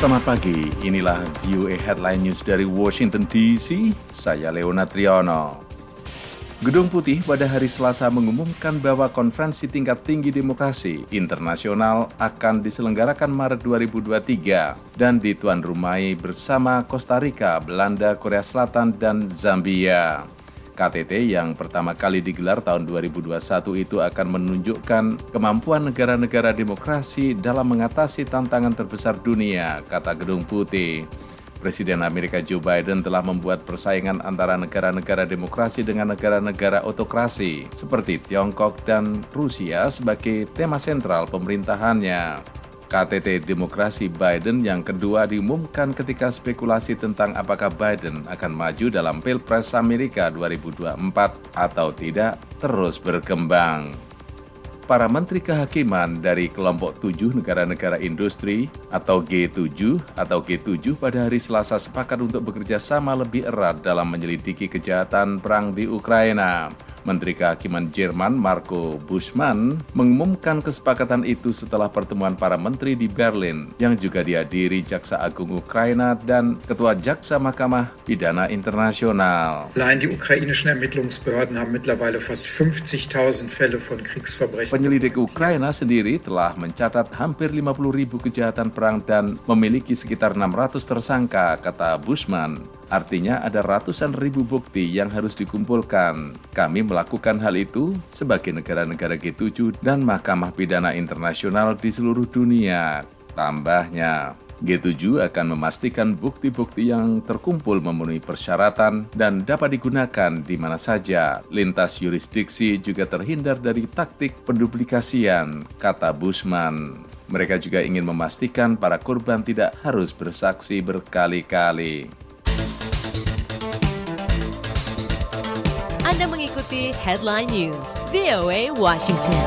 Selamat pagi, inilah VOA Headline News dari Washington DC. Saya Leona Triano. Gedung Putih pada hari Selasa mengumumkan bahwa konferensi tingkat tinggi demokrasi internasional akan diselenggarakan Maret 2023 dan dituan rumai bersama Costa Rica, Belanda, Korea Selatan, dan Zambia. KTT yang pertama kali digelar tahun 2021 itu akan menunjukkan kemampuan negara-negara demokrasi dalam mengatasi tantangan terbesar dunia, kata Gedung Putih. Presiden Amerika Joe Biden telah membuat persaingan antara negara-negara demokrasi dengan negara-negara otokrasi seperti Tiongkok dan Rusia sebagai tema sentral pemerintahannya. KTT Demokrasi Biden yang kedua diumumkan ketika spekulasi tentang apakah Biden akan maju dalam Pilpres Amerika 2024 atau tidak terus berkembang. Para menteri kehakiman dari kelompok tujuh negara-negara industri atau G7 atau G7 pada hari Selasa sepakat untuk bekerja sama lebih erat dalam menyelidiki kejahatan perang di Ukraina. Menteri Kehakiman Jerman Marco Buschmann mengumumkan kesepakatan itu setelah pertemuan para menteri di Berlin yang juga dihadiri Jaksa Agung Ukraina dan Ketua Jaksa Mahkamah Pidana Internasional. Allein die ukrainischen Ermittlungsbehörden haben mittlerweile fast 50.000 Fälle von Kriegsverbrechen. Penyelidik Ukraina sendiri telah mencatat hampir 50 ribu kejahatan perang dan memiliki sekitar 600 tersangka, kata Buschmann. Artinya ada ratusan ribu bukti yang harus dikumpulkan. Kami melakukan hal itu sebagai negara-negara G7 dan Mahkamah Pidana Internasional di seluruh dunia. Tambahnya, G7 akan memastikan bukti-bukti yang terkumpul memenuhi persyaratan dan dapat digunakan di mana saja. Lintas yurisdiksi juga terhindar dari taktik penduplikasian, kata Bushman. Mereka juga ingin memastikan para korban tidak harus bersaksi berkali-kali. Anda mengikuti Headline News, VOA Washington.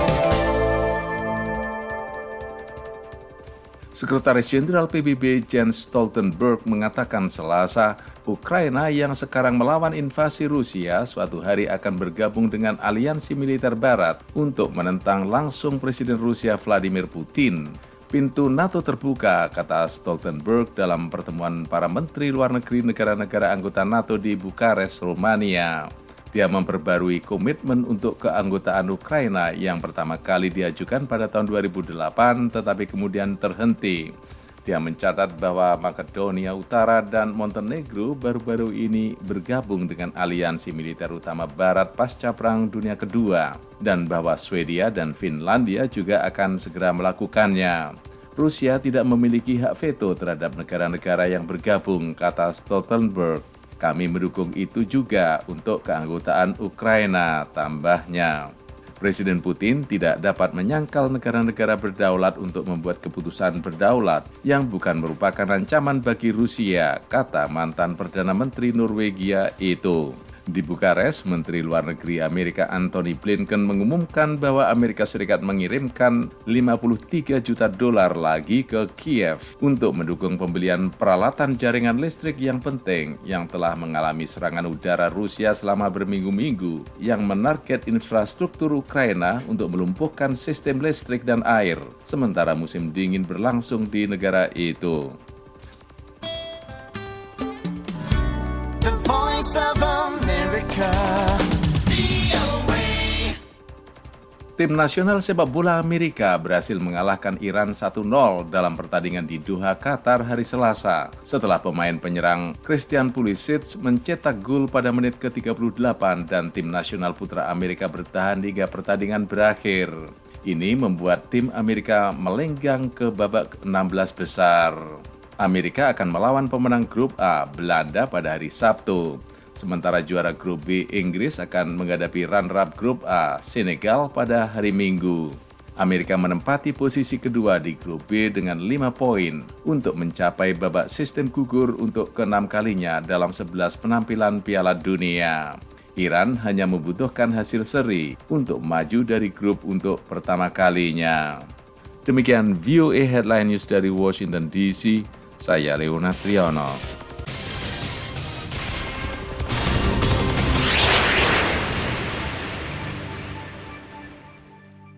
Sekretaris Jenderal PBB Jens Stoltenberg mengatakan selasa, Ukraina yang sekarang melawan invasi Rusia suatu hari akan bergabung dengan aliansi militer barat untuk menentang langsung Presiden Rusia Vladimir Putin. Pintu NATO terbuka, kata Stoltenberg dalam pertemuan para menteri luar negeri negara-negara anggota NATO di Bukares, Rumania. Dia memperbarui komitmen untuk keanggotaan Ukraina yang pertama kali diajukan pada tahun 2008 tetapi kemudian terhenti. Dia mencatat bahwa Makedonia Utara dan Montenegro baru-baru ini bergabung dengan aliansi militer utama Barat pasca Perang Dunia Kedua, dan bahwa Swedia dan Finlandia juga akan segera melakukannya. Rusia tidak memiliki hak veto terhadap negara-negara yang bergabung, kata Stoltenberg. Kami mendukung itu juga untuk keanggotaan Ukraina, tambahnya. Presiden Putin tidak dapat menyangkal negara-negara berdaulat untuk membuat keputusan berdaulat yang bukan merupakan ancaman bagi Rusia, kata mantan Perdana Menteri Norwegia itu. Di Bukares, Menteri Luar Negeri Amerika Antony Blinken mengumumkan bahwa Amerika Serikat mengirimkan 53 juta dolar lagi ke Kiev untuk mendukung pembelian peralatan jaringan listrik yang penting yang telah mengalami serangan udara Rusia selama berminggu-minggu yang menarget infrastruktur Ukraina untuk melumpuhkan sistem listrik dan air sementara musim dingin berlangsung di negara itu. The voice of America. Tim nasional sepak bola Amerika berhasil mengalahkan Iran 1-0 dalam pertandingan di Doha, Qatar hari Selasa setelah pemain penyerang Christian Pulisic mencetak gol pada menit ke-38 dan tim nasional putra Amerika bertahan hingga pertandingan berakhir. Ini membuat tim Amerika melenggang ke babak 16 besar. Amerika akan melawan pemenang grup A, Belanda pada hari Sabtu. Sementara juara grup B Inggris akan menghadapi runner-up grup A Senegal pada hari Minggu. Amerika menempati posisi kedua di grup B dengan 5 poin untuk mencapai babak sistem gugur untuk keenam kalinya dalam 11 penampilan Piala Dunia. Iran hanya membutuhkan hasil seri untuk maju dari grup untuk pertama kalinya. Demikian VOA Headline News dari Washington DC, saya Leonard Triono.